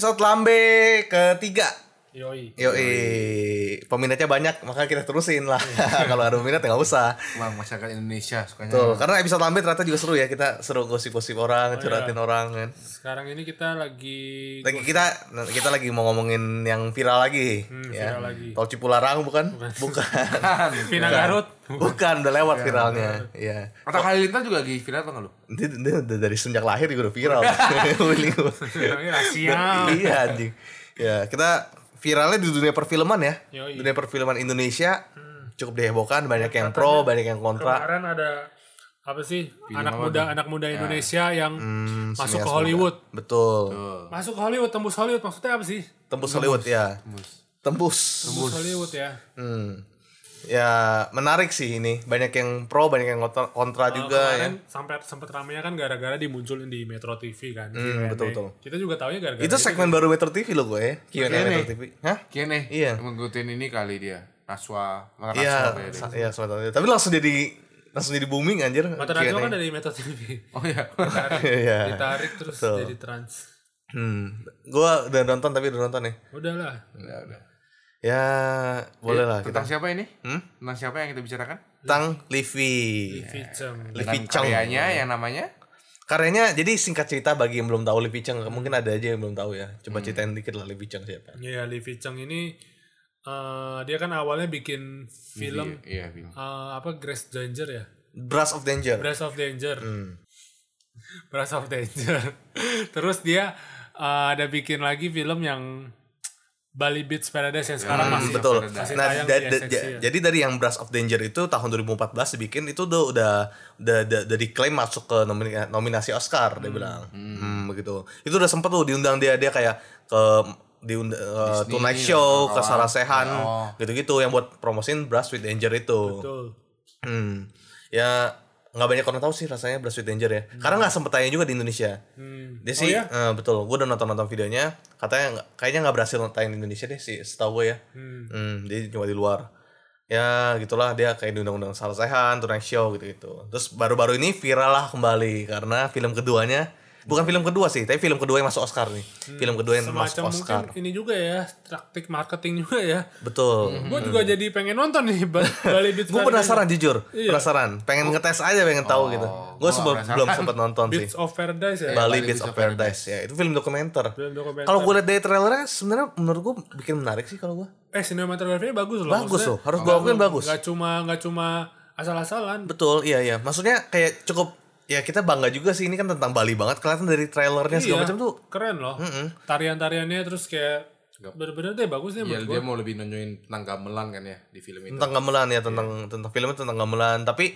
episode lambe ketiga. Yoi. Yo, peminatnya banyak, maka kita terusin lah. Kalau ada peminat ya nggak usah. Wah, masyarakat Indonesia sukanya. Tuh, karena episode lambe ternyata juga seru ya. Kita seru gosip-gosip orang, curhatin orang kan. Sekarang ini kita lagi Lagi kita kita lagi mau ngomongin yang viral lagi, ya. viral lagi. Tol Cipularang bukan? Bukan. Vina Garut. bukan, udah lewat viralnya. Iya. Atta Halilintar juga lagi viral atau nggak lu? Dia, dari sejak lahir juga udah viral. Iya anjing. Ya, kita viralnya di dunia perfilman ya. Yoi. Dunia perfilman Indonesia cukup dihebohkan, banyak yang pro, banyak yang kontra. Kemarin ada apa sih anak muda anak muda Indonesia yang Hmm, masuk ke Hollywood. muda. Betul. Masuk ke Hollywood, tembus Hollywood maksudnya apa sih? Tembus Hollywood ya. Tembus. Tembus Hollywood ya. Hmm. Ya, menarik sih ini. Banyak yang pro, banyak yang kontra, kontra juga ya. Sampai sempat ramenya kan gara-gara dimunculin di Metro TV kan. Hmm, Q&A. betul, betul. Kita juga taunya gara-gara Itu segmen baru Metro TV loh gue ya. Q&A Q&A. Metro TV. Hah? Kayaknya Iya. mengikutin ini kali dia. Naswa, Iya, iya. Tapi langsung jadi langsung jadi booming anjir. Mata Q&A. Najwa kan dari Metro TV. Oh iya. Iya. Ditarik terus Betul. jadi trans. Hmm. Gua udah nonton tapi udah nonton ya. Udahlah. udah, udah. Ya, boleh lah kita. Tentang siapa ini? Hmm? Tentang siapa yang kita bicarakan? Tentang Livi. Vicem. Livi Dengan Cheng. karyanya yang namanya Karyanya jadi singkat cerita bagi yang belum tahu Livi Cheng, mungkin ada aja yang belum tahu ya. Coba ceritain dikit lah Livi Cheng siapa. Iya, Lee Vicem ini eh, dia kan awalnya bikin film Iya, film. eh, apa Grace Danger ya? Brush of Danger. Brass of Danger. Hmm. Brass of Danger. Terus dia eh, ada bikin lagi film yang Bali Beach Paradise yang sekarang Hmm, masih betul. masih Nah, da- di da- ya. jadi dari yang Brush of Danger itu tahun 2014 dibikin itu udah udah udah, udah, udah diklaim masuk ke nomina- nominasi Oscar dia bilang. Hmm, begitu. Itu udah sempet tuh diundang dia dia kayak ke diundang uh, Tonight Show, ke Sarah Sehan, Oh. gitu-gitu yang buat promosin Brush with Danger itu. Betul. Hmm. Ya nggak banyak orang tahu sih rasanya Brush with Danger ya. Karena nggak sempet tayang juga di Indonesia. Hmm. Dia sih eh, betul, gue udah nonton nonton videonya, katanya kayaknya nggak berhasil tayang di Indonesia deh sih, setahu gue ya. Hmm. Hmm, dia cuma di luar. Ya gitulah dia kayak diundang-undang Salah Sehan, Show gitu-gitu. Terus baru-baru ini viral lah kembali karena film keduanya bukan film kedua sih, tapi film kedua yang masuk Oscar nih. Film kedua yang masuk Hmm. Semacam Oscar. mungkin ini juga ya, taktik marketing juga ya. Betul. Gue juga jadi pengen nonton nih Ba- Bali Beach Gue penasaran jujur, Iya. penasaran. Pengen ngetes aja, pengen tahu gitu. Gue gua sebelum belum sempat nonton sih. Beach of Paradise ya. Bali Beats of Paradise ya, itu film dokumenter. Film dokumenter. Kalau gue liat dari trailernya sebenarnya menurut gue bikin menarik sih kalau gue. Eh sinematografinya bagus loh. Bagus loh, harus gue akuin bagus. Gak cuma nggak cuma asal-asalan. Betul, iya iya. Maksudnya kayak cukup ya kita bangga juga sih ini kan tentang Bali banget kelihatan dari trailernya segala Iya, macam tuh. keren loh. Tarian-tariannya terus kayak bener-bener deh bagus nih Iya, menurut dia gua. mau lebih nunjukin tentang gamelan kan ya di film itu. Tentang gamelan ya, tentang tentang filmnya tentang gamelan, tapi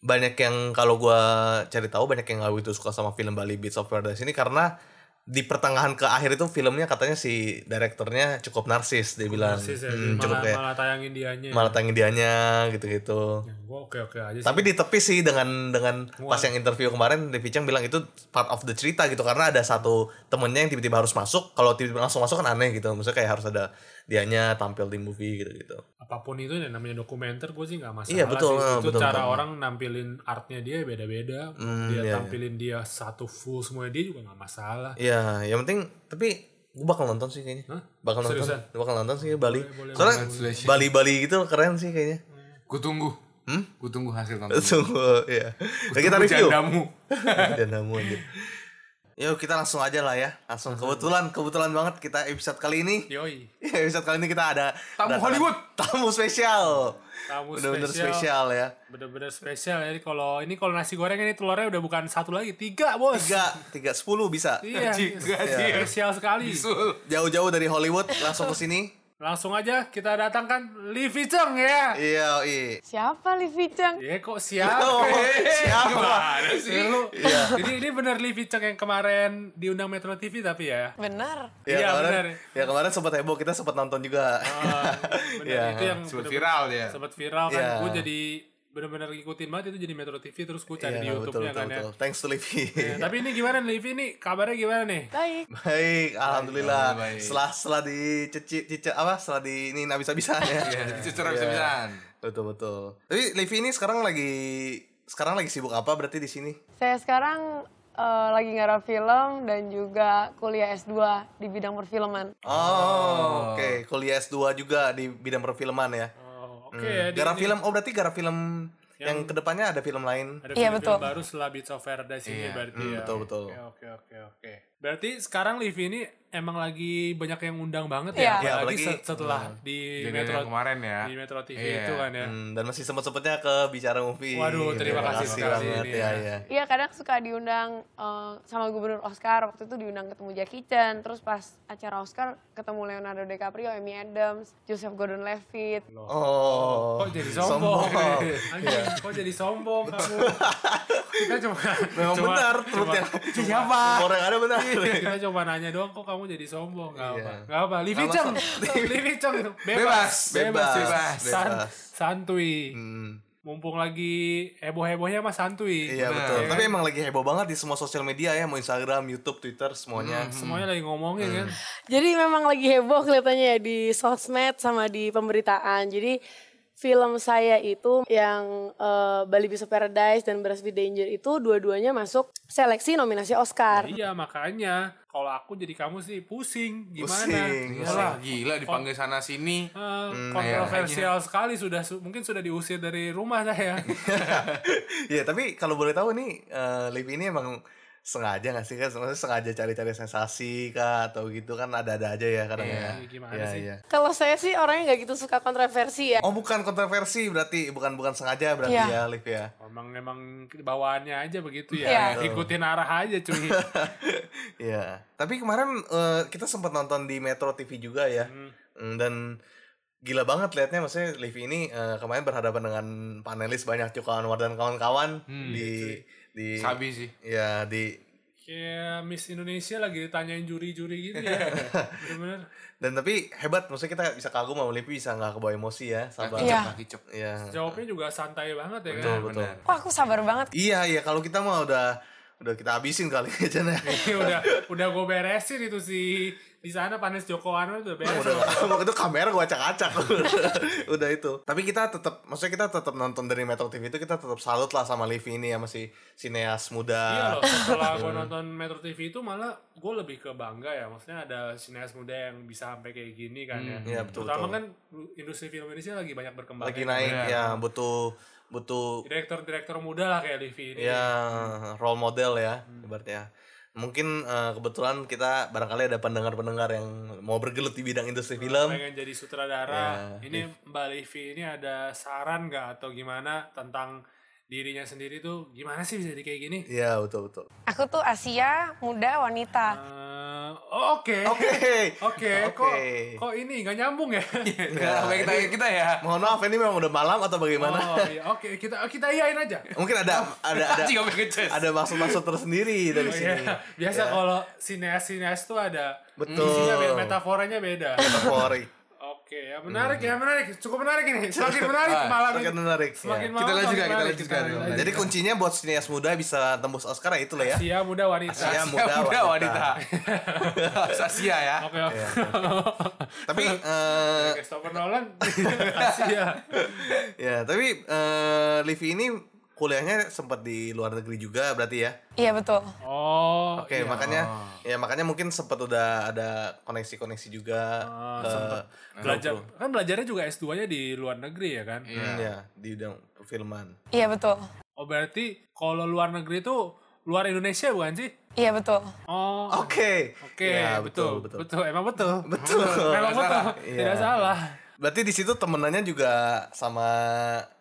banyak yang kalau gua cari tahu banyak yang nggak begitu suka sama film Bali Beats of Paradise ini karena di pertengahan ke akhir itu filmnya katanya si direkturnya cukup narsis dia bilang Narsis ya, Hmm, cukup malah, kayak malah tayangin dianya. malah tangin dianya gitu-gitu Ya, gua oke-oke aja sih. Tapi ditepis sih dengan dengan pas yang interview kemarin Devi Chang bilang itu part of the cerita gitu karena ada satu temennya yang tiba-tiba harus masuk kalau tiba-tiba langsung masuk kan aneh gitu maksudnya kayak harus ada dianya tampil di movie gitu gitu apa pun itu yang namanya dokumenter gue sih nggak masalah Iya, betul, sih. eh, itu betul, cara betul. orang nampilin artnya dia beda-beda Hmm, dia iya, tampilin dia satu full semuanya dia juga nggak masalah Iya yang penting tapi gue bakal nonton sih kayaknya Hah? bakal nonton Seriusan? bakal nonton sih Bali boleh, soalnya Congratulations. Bali Bali gitu keren sih kayaknya Gue tunggu. Hmm? Gue tunggu hasil nonton. tunggu ya Nah, kita review Jandamu. Jandamu anjir Yuk kita langsung aja lah ya Langsung kebetulan Kebetulan banget kita episode kali ini yoi Ya, episode kali ini kita ada Tamu kedatangan Hollywood. Tamu spesial. tamu Bener-bener spesial spesial ya. bener-bener spesial jadi kalau ini kalau nasi goreng ini telurnya udah bukan satu lagi tiga bos Tiga, tiga, sepuluh bisa. iya Tiga, Iya. spesial sekali. Jauh-jauh dari Hollywood langsung ke sini. Langsung aja kita datangkan Livi Cheng ya Iya, iya. Siapa Livi Cheng? ya kok siapa Oh, siapa? Gimana sih? Ya, lu, jadi ini bener Livi Cheng yang kemarin diundang Metro TV tapi ya Bener. Ya, Iya, kemarin, bener. ya kemarin sempat heboh kita sempat nonton juga. Ah, bener Iya. itu yang Sempat viral dia. sempat viral kan Iya. gue jadi bener-bener ngikutin banget itu jadi Metro TV terus gue cari Iya, di betul, YouTube-nya betul, kan ya betul. Thanks to Livi. Ya, tapi ini gimana Livi ini kabarnya gimana nih Baik. Baik, alhamdulillah. Baik. Setelah setelah dicicip cicip apa? Setelah di ini bisa bisa ya. Iya, jadi cucur bisa-bisaan. Betul betul. Tapi Livi ini sekarang lagi sekarang lagi sibuk apa berarti di sini? Saya sekarang eh, lagi ngarap film dan juga kuliah S2 di bidang perfilman. Oh, oke. Kuliah S2 juga di bidang perfilman ya. Hmm. Oke ya. di- Garap di- film, oh berarti garap film yang, ke depannya ada film lain. Ada Iya, film-film betul. baru setelah Beats of Paradise ini Iya. berarti Hmm, ya. betul, betul. Oke, oke, oke, oke. Berarti sekarang Livi ini emang lagi banyak yang undang banget Iya. ya, Iya, apalagi apalagi, se- setelah di Jadi Metro kemarin ya. di Metro TV Iya. itu kan ya. Hmm, dan masih sempet-sempetnya ke bicara movie. Waduh, terima kasih sekali banget ini ya, ya. ya. Iya kadang suka diundang eh, sama gubernur Oscar waktu itu diundang ketemu Jackie Chan terus pas acara Oscar ketemu Leonardo DiCaprio, Amy Adams, Joseph Gordon-Levitt. Oh. Kok jadi sombong? Sombong. Anjing, kok jadi sombong kamu? Kita cuma Memang cuma- benar, cuma- perut yang siapa? orang ada benar. Kita coba nanya doang kok kamu jadi sombong Gak Iya. apa Gak apa Livi Ceng Livi Ceng Bebas Bebas, bebas, Bebas San- bebas. Santuy Hmm, Mumpung lagi heboh-hebohnya mah santuy iya Benar. betul. Ya Tapi kan? emang lagi heboh banget di semua sosial media ya, mau Instagram, YouTube, Twitter, semuanya. Semuanya lagi ngomongin kan Jadi memang lagi heboh kelihatannya ya di sosmed sama di pemberitaan. Jadi film saya itu yang eh, Bali Beast of Paradise dan Beras with Danger itu dua-duanya masuk seleksi nominasi Oscar. Iya makanya Kalau aku jadi kamu sih pusing Gimana Pusing, Yalah, Gila dipanggil sana sini. eh, kontroversial sekali sudah su- mungkin sudah diusir dari rumah saya. Iya, tapi kalau boleh tahu nih, eh, Liv ini emang sengaja gak sih kan? Maksudnya sengaja cari-cari sensasi kah? Atau gitu kan ada-ada aja ya kadang ya. Iya, gimana Iya, sih? iya. Kalau saya sih orangnya nggak gitu suka kontroversi ya. Oh bukan kontroversi berarti, bukan bukan sengaja berarti Iya. ya Liv ya. Emang emang bawaannya aja begitu Iya. ya. Ikutin arah aja cuy. Iya. Tapi kemarin eh, kita sempat nonton di Metro TV juga ya. Mm, Dan gila banget liatnya maksudnya Liv ini eh, kemarin berhadapan dengan panelis banyak Cuka Anwar dan kawan-kawan di di Sabi sih. ya di Kayak Miss Indonesia lagi ditanyain juri-juri gitu ya. Bener-bener. dan tapi hebat maksudnya kita bisa kagum sama Liv bisa nggak kebawa emosi ya sabar. Iya. Iya. Jawabnya juga santai banget ya Betul kan. betul. benar. Wah aku sabar banget. Iya iya kalau kita mah udah udah kita habisin kali aja nah. Ini udah udah gue beresin itu si di sana Panis Joko Anwar udah beres. udah waktu itu kamera gua acak-acak udah itu tapi kita tetap maksudnya kita tetap nonton dari Metro TV itu kita tetap salut lah sama Livi ini ya masih sineas muda Iya loh, setelah gue nonton Metro TV itu malah gue lebih ke bangga ya. Maksudnya ada sineas muda yang bisa sampai kayak gini kan ya. Iya, betul, Terutama betul. kan industri film Indonesia lagi banyak berkembang. lagi ya. naik ya butuh butuh Direktur-direktur muda lah kayak Livi ini. ya role model ya ibaratnya mungkin eh, kebetulan kita barangkali ada pendengar-pendengar yang mau bergelut di bidang industri film pengen jadi sutradara. Ya, ini Mbak Livi ini ada saran nggak atau gimana tentang dirinya sendiri tuh gimana sih bisa jadi kayak gini? Iya betul betul Aku tuh Asia, muda, wanita. Oh oke. oke Oke, kok Oke. kok ini nggak nyambung ya? Nah, baik kita kita ya. mohon maaf ini memang udah malam atau bagaimana Oh iya, oke kita kita iyain aja. mungkin ada ada ada ada maksud-maksud tersendiri dari Oh, sini iya. Biasa kalau sineas-sineas tuh ada Betul. isinya beda, metaforanya beda. metaforik Oke, ya menarik ya menarik, cukup menarik ini. Semakin menarik malam Semakin ini. menarik Semakin ya. malam Kita lanjutkan, semakin kita lanjutkan. lanjutkan. Jadi kuncinya buat sineas muda bisa tembus Oscar ya itu lah ya. Sia muda wanita. Sia Asia muda muda, wanita. wanita. Asia ya. Oke, oke. Tapi eh Christopher Nolan Asia. ya, tapi eh Livi ini kuliahnya sempat di luar negeri juga berarti ya. Iya betul. Oh, Oke, makanya ya makanya mungkin sempat udah ada koneksi-koneksi juga Ah, ke belajar kan belajarnya juga S2-nya di luar negeri ya kan? Hmm, ya, di bidang perfilman. Iya betul. Oh, berarti kalau luar negeri itu luar Indonesia bukan sih? Iya betul. Oh. Oke. Oke, Ya, betul, betul, betul, Emang betul. Betul. Memang betul. Iya. Tidak salah. Berarti di situ temenannya juga sama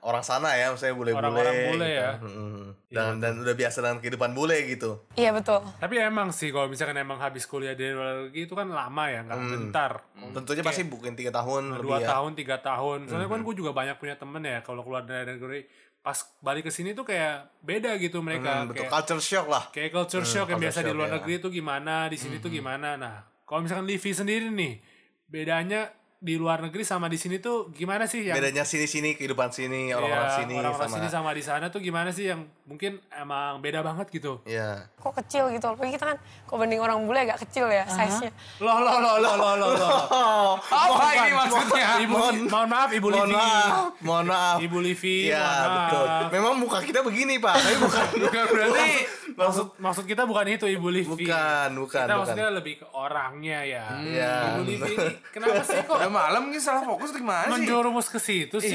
orang sana ya, maksudnya bule-bule. Orang-orang bule gitu. ya. Mm-mm. Dan dan udah biasa dengan kehidupan bule gitu. Iya betul. Tapi emang sih kalau misalkan emang habis kuliah di luar negeri itu kan lama ya, nggak bentar. Tentunya pasti bukan tiga tahun lebih Dua ya. tahun, tiga tahun. Soalnya kan gue juga banyak punya temen ya kalau keluar dari negeri. Pas balik ke sini tuh kayak beda gitu mereka. Hmm, betul kayak, culture shock lah. kayak culture shock yang culture biasa di luar ya. negeri itu gimana, di sini tuh gimana. Nah, kalau misalkan Livi sendiri nih, bedanya di luar negeri sama di sini tuh gimana sih yang Bedanya sini-sini kehidupan sini orang-orang Iya, sini orang-orang sama sini sama di sana tuh gimana sih yang mungkin emang beda banget gitu. Iya. Kok kecil gitu. Apalagi kita kan kok banding orang bule agak kecil ya size-nya. Loh loh loh loh loh loh. loh. Oh, Apa ini maksudnya? Ibu, mohon maaf Ibu mohon Livi. maaf, mohon maaf. Ibu Livi, Iya, mohon maaf. betul. Memang muka kita begini, Pak. Tapi bukan Bukan berarti maksud maksud kita bukan itu Ibu Livi. Bukan, bukan, Kita bukan. maksudnya lebih ke orangnya ya. Iya. Ibu Livi ini kenapa sih kok Udah malam nih salah fokus gimana sih? menjerumus ke situ sih?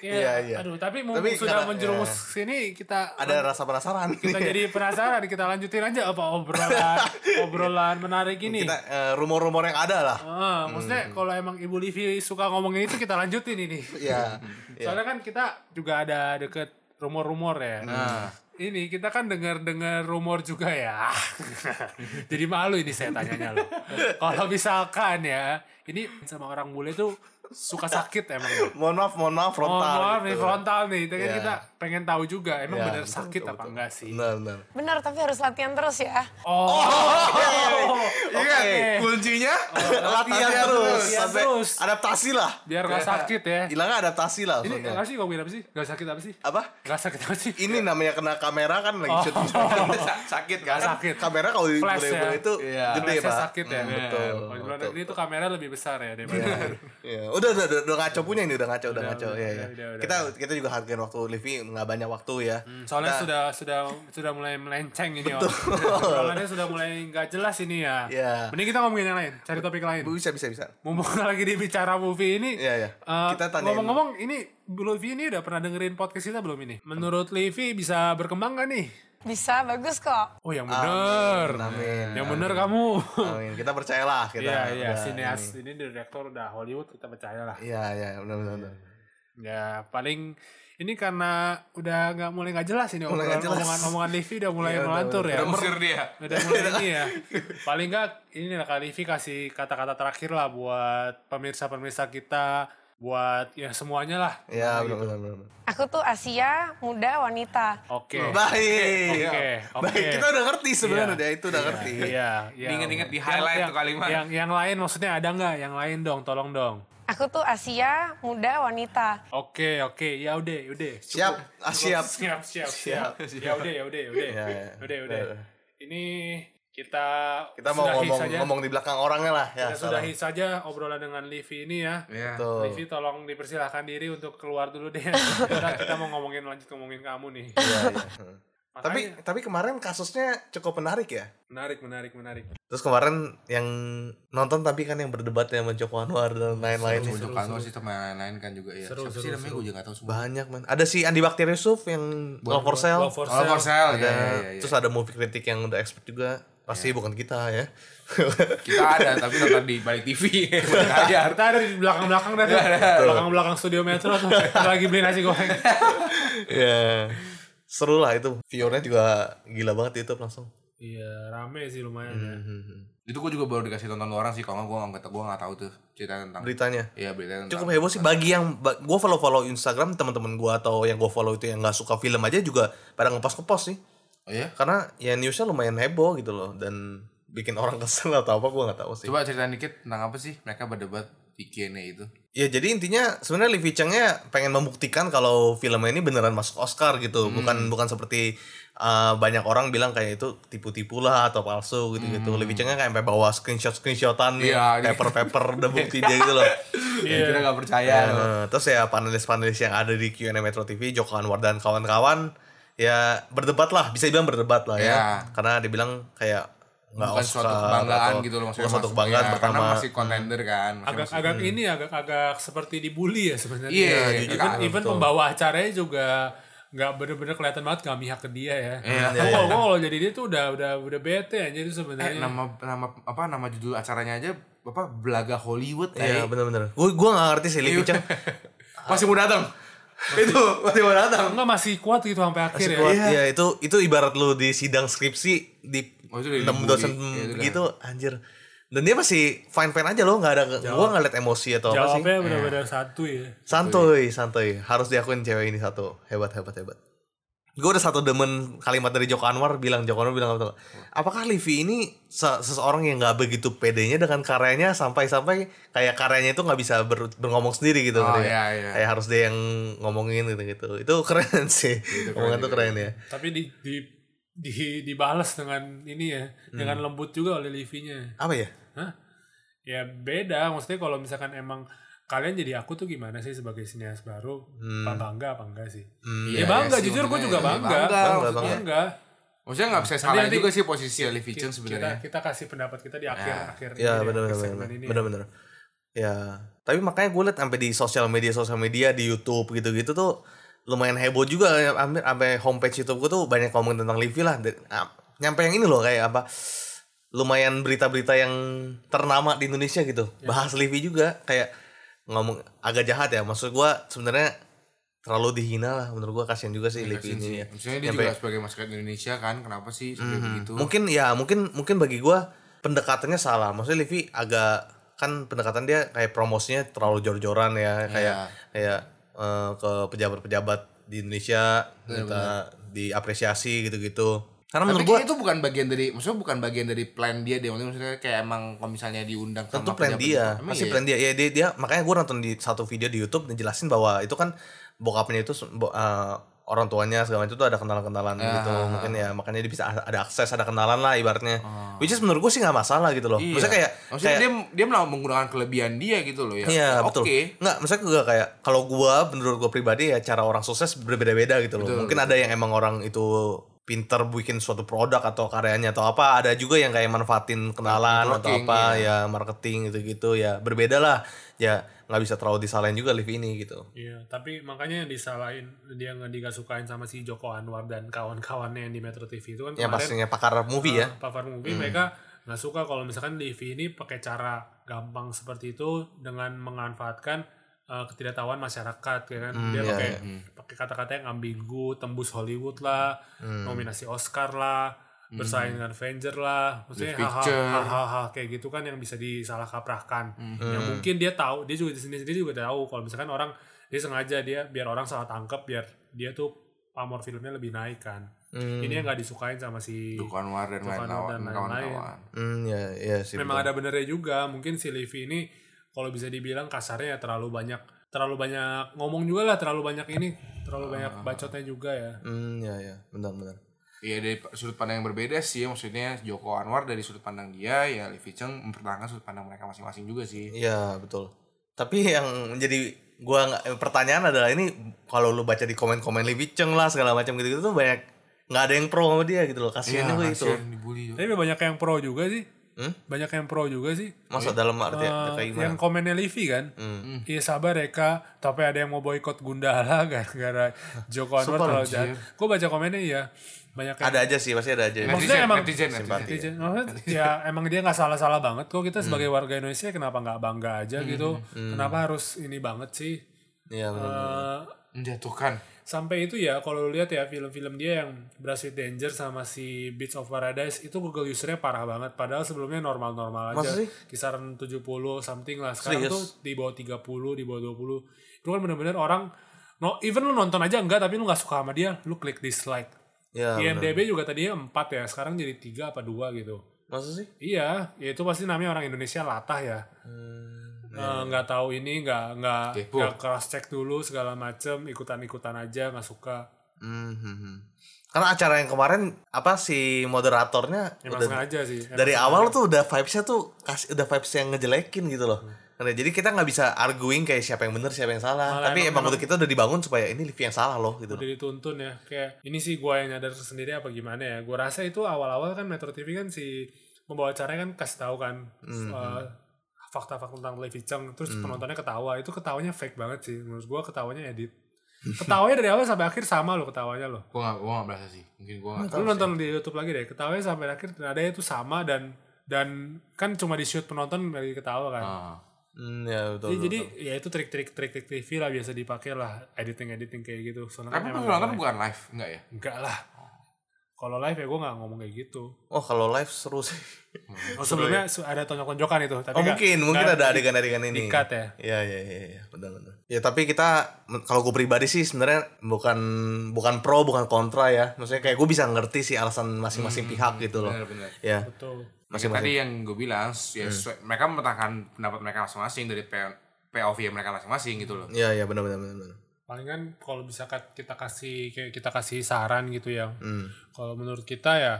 Iya, iya. Aduh, tapi mumpung Tapi sudah karena- menjerumus ke sini kita Ada rasa penasaran. kita jadi penasaran kita lanjutin aja apa obrolan obrolan menarik ini. kita eh, rumor-rumor yang ada lah. Ah, maksudnya kalau emang Ibu Livi suka ngomongin itu kita lanjutin ini. Iya. Iya. Soalnya kan kita juga ada deket rumor-rumor ya. Nah. Ini kita kan dengar-dengar rumor juga ya. Jadi malu ini saya tanyanya loh. Kalau misalkan ya, ini sama orang bule tuh suka sakit emang. ya. Mohon maaf, mohon maaf frontal. oh, maaf nih gitu. frontal nih. Itu kan Iya. kita pengen tahu juga emang Iya, bener betul, sakit betul, apa betul. enggak sih. Benar, benar. Benar, tapi harus latihan terus ya. Oh. Iya, Oke. kuncinya Latihan Latihan terus, terus. sampai terus. adaptasi lah. Biar gak sakit ya. Hilangnya adaptasi lah Ini enggak sih ngomongin apa sih? Gak sakit apa sih? Apa? Gak sakit apa sih? Ini namanya kena kamera kan lagi Oh. syuting. sakit kan? Sakit. kamera kalau di ya. itu Iya. gede, Pak. sakit ya. Hmm, betul. Negeri itu kamera lebih besar ya daripada Iya. Udah, udah, udah, udah ngaco punya ini, udah ngaco, udah, Udah, ngaco. udah, Iya, iya. udah, udah, Kita kita juga hargain waktu Livi nggak banyak waktu ya. Soalnya Kita- sudah sudah sudah mulai melenceng ini orang. Obrolannya sudah mulai nggak jelas ini ya. Iya. Mending kita ngomongin yang lain, cari topik lain. bisa bisa bisa. Mumpung lagi di bicara movie ini. Iya, iya. eh, Kita. Ngomong-ngomong ini Livi ini udah pernah dengerin podcast kita belum ini? Menurut Livi bisa berkembang gak nih? Bisa, bagus kok. Oh yang bener. Amin. Yang bener kamu. Amin. Kita percayalah kita. Iya iya sineas ini direktur udah Hollywood kita percaya lah. ini. Iya iya benar benar. benar. Ya paling ini karena udah nggak mulai nggak jelas ini Mulai obrolan nggak jelas. omongan omongan Livi udah mulai Iya, udah- melantur ya. Udah mesir dia. Udah mulai ini ya. Paling nggak ini lah kali Livi kasih kata-kata terakhir lah buat pemirsa-pemirsa kita, buat ya semuanya lah. Iya benar benar benar. Aku tuh Asia, muda, wanita. Oke. Baik. Oke, oke. Baik, kita udah ngerti sebenarnya Iya. dia itu udah ngerti. Iya, iya. Ingat-ingat di Yang- highlight yang- tuh kalimat. Yang yang lain maksudnya ada nggak? Yang lain dong, tolong dong. Aku tuh Asia, muda, wanita. Oke, oke. Ya udah, udah. Siap, ah, siap. siap, siap, siap. Ya udah, ya udah, ya udah. Iya, iya. Udah, udah. Udah. Ini kita Kita mau sudahi ngomong saja. ngomong di belakang orangnya lah ya. Kita sudahi saja obrolan dengan Livi ini ya. Iya. Tuh. Livi tolong dipersilahkan diri untuk keluar dulu deh. kita, kita mau ngomongin lanjut ngomongin kamu nih. Iya, iya. Hmm. Tapi Makanya- tapi kemarin kasusnya cukup menarik ya. menarik, menarik, menarik. Terus kemarin yang nonton tapi kan yang berdebat ya sama Joko Anwar dan lain-lain. Seru Kanwar sih sama lain-lain kan juga ya. Seru, Siapa seru, sih namanya gue juga gak tau semua. Banyak man. Ada si Andi Bakti Yusuf yang Love for Sale. Love for for sale. Ada Ya, ya, ya, terus ada movie kritik yang udah expert juga. Pasti bukan kita ya. Kita ada tapi nonton di balik TV. Ajar. Kita ada di belakang-belakang dah. Belakang-belakang studio Metro tuh. Kita lagi beli nasi goreng. ya. Seru lah itu. Viewernya juga gila banget di YouTube langsung. Iya, rame sih lumayan ya. Itu gue juga baru dikasih tonton orang sih. Kalau nggak gue nggak gue nggak tahu tuh cerita tentang. Beritanya. Iya berita tentang. Cukup heboh sih bagi yang gue follow follow Instagram teman-teman gue atau yang gue follow itu yang nggak suka film aja juga pada ngepost ngepost sih. Oh iya. Karena ya newsnya lumayan heboh gitu loh dan bikin orang kesel atau apa gue nggak tahu sih. Coba cerita dikit tentang apa sih mereka berdebat di Q&A itu. Ya jadi intinya sebenarnya Livi Chengnya pengen membuktikan kalau filmnya ini beneran masuk Oscar gitu, bukan bukan seperti uh, banyak orang bilang kayak itu tipu-tipu lah atau palsu gitu gitu. Livi Chengnya kayak sampai bawa screenshot screenshotan Iya, nih, paper paper udah bukti dia gitu loh. Iya. Kita nggak percaya. Eh, terus ya panelis-panelis yang ada di Q&A Metro TV, Joko Anwar dan kawan-kawan ya berdebat lah, bisa dibilang berdebat lah ya. Iya. Karena dibilang kayak nggak bukan Oscar suatu kebanggaan atau- gitu loh maksudnya. suatu kebanggaan ya, pertama. Karena masih contender kan. Masih- masih- Agak-agak ini agak-agak seperti dibully ya sebenarnya. Iya, even, kan, even betul. pembawa acaranya juga nggak bener-bener kelihatan banget gak mihak ke dia ya. Iya. Kalau gua kalau jadi dia tuh udah udah udah bete aja itu Eh, sebenarnya. nama nama apa nama judul acaranya aja apa Belaga Hollywood Iya eh. bener-bener. Gue gue nggak ngerti sih Cheng. Masih mau datang. itu masih mau datang. Enggak masih kuat gitu sampai akhir ya. Kuat, ya itu itu ibarat lu di sidang skripsi di Oh, enam dibully. dosen Iya, itu gitu anjir. Dan dia masih fine fine aja loh, nggak ada gua nggak liat emosi atau apa sih. Jawabnya benar-benar satu ya. Santuy, santuy. Harus diakuin cewek ini satu. Hebat, hebat, hebat. Gue udah satu demen kalimat dari Joko Anwar bilang Joko Anwar bilang apa? Apakah Livi ini se- seseorang yang nggak begitu pedenya dengan karyanya sampai-sampai kayak karyanya itu nggak bisa ber- berngomong sendiri gitu Oh, nggak? iya, iya. Kayak harus dia yang ngomongin gitu-gitu. Itu keren sih. Omongan tuh keren ya. Tapi di di di dibalas dengan ini ya, dengan lembut juga oleh Livinya. Apa ya? Hah? Ya beda, maksudnya kalau misalkan emang kalian jadi aku tuh gimana sih sebagai sinias baru? Apa bangga apa enggak sih? Hmm, ya Iya, bangga, iya sih, jujur gue juga bangga. bangga, Bangga, bangga. bangga. Maksudnya nggak bisa salah juga sih posisi Livi Kita, Cheng sebenarnya. kita kasih pendapat kita di akhir akhir Ya ini, benar benar benar ini ya. benar benar. Ya, tapi makanya gue liat sampai di sosial media sosial media di YouTube gitu-gitu tuh lumayan heboh juga ya, hampir sampai homepage YouTube gue tuh banyak ngomong tentang Livi lah. Dan, ah, nyampe yang ini loh kayak apa? Lumayan berita-berita yang ternama di Indonesia gitu. Bahas Livi juga kayak ngomong agak jahat ya. Maksud gue sebenarnya terlalu dihina lah. Menurut gue kasihan juga sih Livi ini. ya. Maksudnya dia Nyampe- juga sebagai masyarakat Indonesia kan, kenapa sih sampai begitu? mungkin ya mungkin mungkin bagi gua pendekatannya salah. Maksudnya Livi agak kan pendekatan dia kayak promosinya terlalu jor-joran ya. Kayak kayak eh, ke pejabat-pejabat di Indonesia minta diapresiasi gitu-gitu karena menurut gua kayaknya itu bukan bagian dari, maksudnya bukan bagian dari plan dia deh. Maksudnya maksudnya kayak emang kalau misalnya diundang tentu sama plan dia pasti iya? plan dia ya dia dia makanya gua nonton di satu video di YouTube ngejelasin bahwa itu kan bokapnya itu bo- eh, orang tuanya segala macam itu ada kenalan-kenalan gitu mungkin ya makanya dia bisa ada akses ada kenalan lah ibaratnya which is menurut gue sih nggak masalah gitu loh Iya. maksudnya kayak Maksudnya kayak- dia dia malah menggunakan kelebihan dia gitu loh ya. Iya Ya, betul. Oke. Nggak, maksudnya gue kayak kalau gua menurut gua pribadi ya cara orang sukses berbeda-beda gitu loh. Mungkin ada yang emang orang itu pinter bikin suatu produk atau karyanya atau apa. Ada juga yang kayak manfaatin kenalan atau Networking, apa ya marketing gitu-gitu ya berbeda lah. Ya nggak bisa terlalu disalahin juga live ini gitu. Iya, tapi makanya yang disalahin dia nggak disukain sama si Joko Anwar dan kawan-kawannya yang di Metro TV itu kan kemarin pastinya pakar movie ya. uh, Pavard Movie mereka nggak suka kalau misalkan Livi ini pakai cara gampang seperti itu dengan memanfaatkan uh, ketidaktahuan masyarakat ya kan? Dia iya, pakai pakai kata-kata yang ambigu tembus Hollywood lah nominasi Oscar lah bersaing dengan Avenger lah. Maksudnya hal-hal kayak gitu kan yang bisa disalah kaprahkan yang mungkin dia tahu dia juga di sini sendiri juga tahu. Kalau misalkan orang dia sengaja dia biar orang salah tangkap biar dia tuh pamor filmnya lebih naik kan. Ini yang nggak disukain sama si Joko Anwar dan lain-lain. kawan-kawan. Hmm ya ya sih. memang betul. ada benernya juga. Mungkin si Levi ini kalau bisa dibilang kasarnya ya terlalu banyak terlalu banyak ngomong juga lah terlalu banyak ini terlalu banyak bacotnya juga ya Hmm ya ya benar-benar. Iya dari sudut pandang yang berbeda sih maksudnya Joko Anwar dari sudut pandang dia ya Livi Cheng mempertahankan sudut pandang mereka masing-masing juga sih. Iya betul. Tapi yang menjadi gua nggak eh, pertanyaan adalah ini kalau lu baca di komen-komen Livi Cheng lah segala macam gitu-gitu tuh banyak nggak ada yang pro sama dia gitu loh. Kasihan itu. kasihan dibully juga. tapi banyak yang pro juga sih Hmm? banyak yang pro juga sih. Masa dalam arti Eh, kayak gimana? yang komennya Livi kan? Hmm. Iya sabar ya kak. Tapi ada yang mau boykot Gundala Gara-gara Joko Anwar terlalu jahat. Gue baca komennya iya. Banyak yang Ada aja sih pasti ada aja. Maksudnya Netizen, emang- netizen, netizen. netizen. Maksudnya, ya emang dia nggak salah-salah banget kok. Kita sebagai warga Indonesia kenapa nggak bangga aja gitu? Kenapa harus ini banget sih Iya benar. Eh, Menjatuhkan. sampai itu ya kalau lu lihat ya film-film dia yang Brass with Danger sama si Beats of Paradise itu Google usernya parah banget padahal sebelumnya normal-normal aja sih? kisaran 70 something lah sekarang Serius? tuh di bawah 30 di bawah 20 itu kan bener-bener orang no even lu nonton aja enggak tapi lu nggak suka sama dia lu klik dislike Ya. IMDb juga tadinya 4 ya sekarang jadi 3 apa 2 gitu Masa sih? Iya, ya itu pasti namanya orang Indonesia latah ya. Eh, nggak tahu ini, nggak nggak nggak cross check dulu segala macem, ikutan-ikutan aja, nggak suka. Hmm, hmm, hmm. Karena acara yang kemarin apa si moderatornya Emang udah sengaja sih. Emang dari awal tuh udah vibesnya tuh kasih udah vibes yang ngejelekin gitu loh. Karena jadi kita nggak bisa arguing kayak siapa yang benar siapa yang salah. Malah Tapi emang- emang, kita udah dibangun supaya ini Livi yang salah loh gitu. udah dituntun ya kayak ini sih gua yang nyadar sendiri apa gimana ya gua rasa itu awal-awal kan Metro TV kan si pembawa acaranya kan kasih tahu kan eh, fakta-fakta tentang Levi Cheng terus penontonnya ketawa itu ketawanya fake banget sih menurut gua ketawanya edit ketawanya dari awal sampai akhir sama loh ketawanya loh Gue gak, gua gak berasa sih. Mungkin gue gak lu nonton di YouTube lagi deh ketawanya sampai akhir ada itu sama dan dan kan cuma di shoot penonton lagi ketawa kan Ah. Hmm, ya betul. Jadi, betul, jadi ya itu trik-trik trik-trik TV lah biasa dipakai lah editing editing kayak gitu. Soalnya Tapi kan nonton live. bukan live, enggak ya? enggak lah. Kalau live ya gue nggak ngomong kayak gitu. Oh kalau live seru sih. Oh, sebelumnya ada tonjok-tonjokan itu, tapi Oh nggak- mungkin mungkin nggak ada adegan-adegan ini. di-cut ya. Iya iya iya iya benar benar. Ya tapi kita kalau gue pribadi sih sebenarnya bukan bukan pro bukan kontra ya. Maksudnya kayak gue bisa ngerti sih alasan masing-masing pihak gitu loh. Bener-bener. Ya. Betul. Masih tadi yang gue bilang, ya, sesuai- mereka mempertahankan pendapat mereka masing-masing dari P- POV mereka masing-masing gitu loh. Iya iya benar benar benar. benar. Paling kan kalau bisa kita kasih kayak kita kasih saran gitu ya. Hmm. Kalau menurut kita ya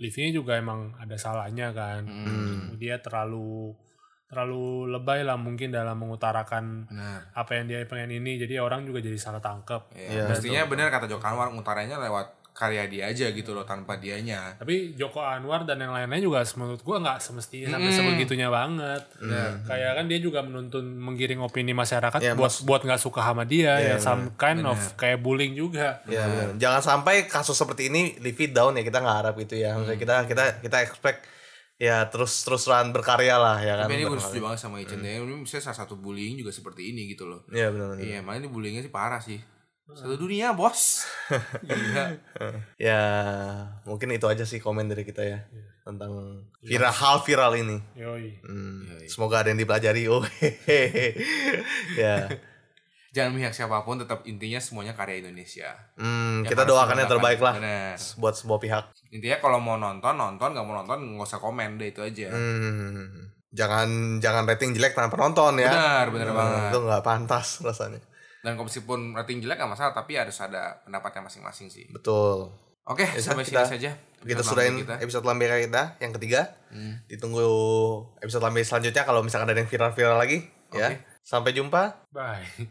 Livi juga emang ada salahnya kan. Hmm. Dia terlalu terlalu lebay lah mungkin dalam mengutarakan Benar. apa yang dia pengen ini. Jadi orang juga jadi salah tangkap. Ya, mestinya benar kata Joko Anwar utaranya lewat karya dia aja gitu loh tanpa dianya Tapi Joko Anwar dan yang lainnya juga menurut gua nggak semestinya sampai sebegitunya banget. Kayak kan dia juga menuntun menggiring opini masyarakat Ya, buat buat nggak suka sama dia ya some kind of kayak bullying juga. Ya, benar. jangan sampai kasus seperti ini live it down ya kita nggak harap itu ya. Maksudnya kita kita kita expect ya terus terus terusan berkarya lah ya kan. tapi ini gue setuju banget sama Ichen deh ini misalnya salah satu bullying juga seperti ini gitu loh Iya benar. benar. iya malah ini bullyingnya sih parah sih satu dunia bos Gila. Ya mungkin itu aja sih komen dari kita ya tentang viral hal viral ini. Yoi. Hmm, Iya, Semoga ada yang dipelajari. Oh ya. jangan memihak siapa pun tetap intinya semuanya karya Indonesia Hmm, Yang kita doakan yang terbaik lah Bener. buat semua pihak. intinya kalau mau nonton nonton nggak mau nonton nggak usah komen deh itu aja Hmm, jangan jangan rating jelek tanpa penonton ya. benar benar Hmm, banget Itu nggak pantas rasanya. Dan meskipun rating jelek nggak masalah tapi harus ada pendapatnya masing-masing sih Betul. oke Ya, sampai sini saja Kita sudahin kita. episode lambe kita yang ketiga. Ditunggu episode lambe selanjutnya kalau misalkan ada yang viral-viral lagi ya. Oke. Sampai jumpa. Bye.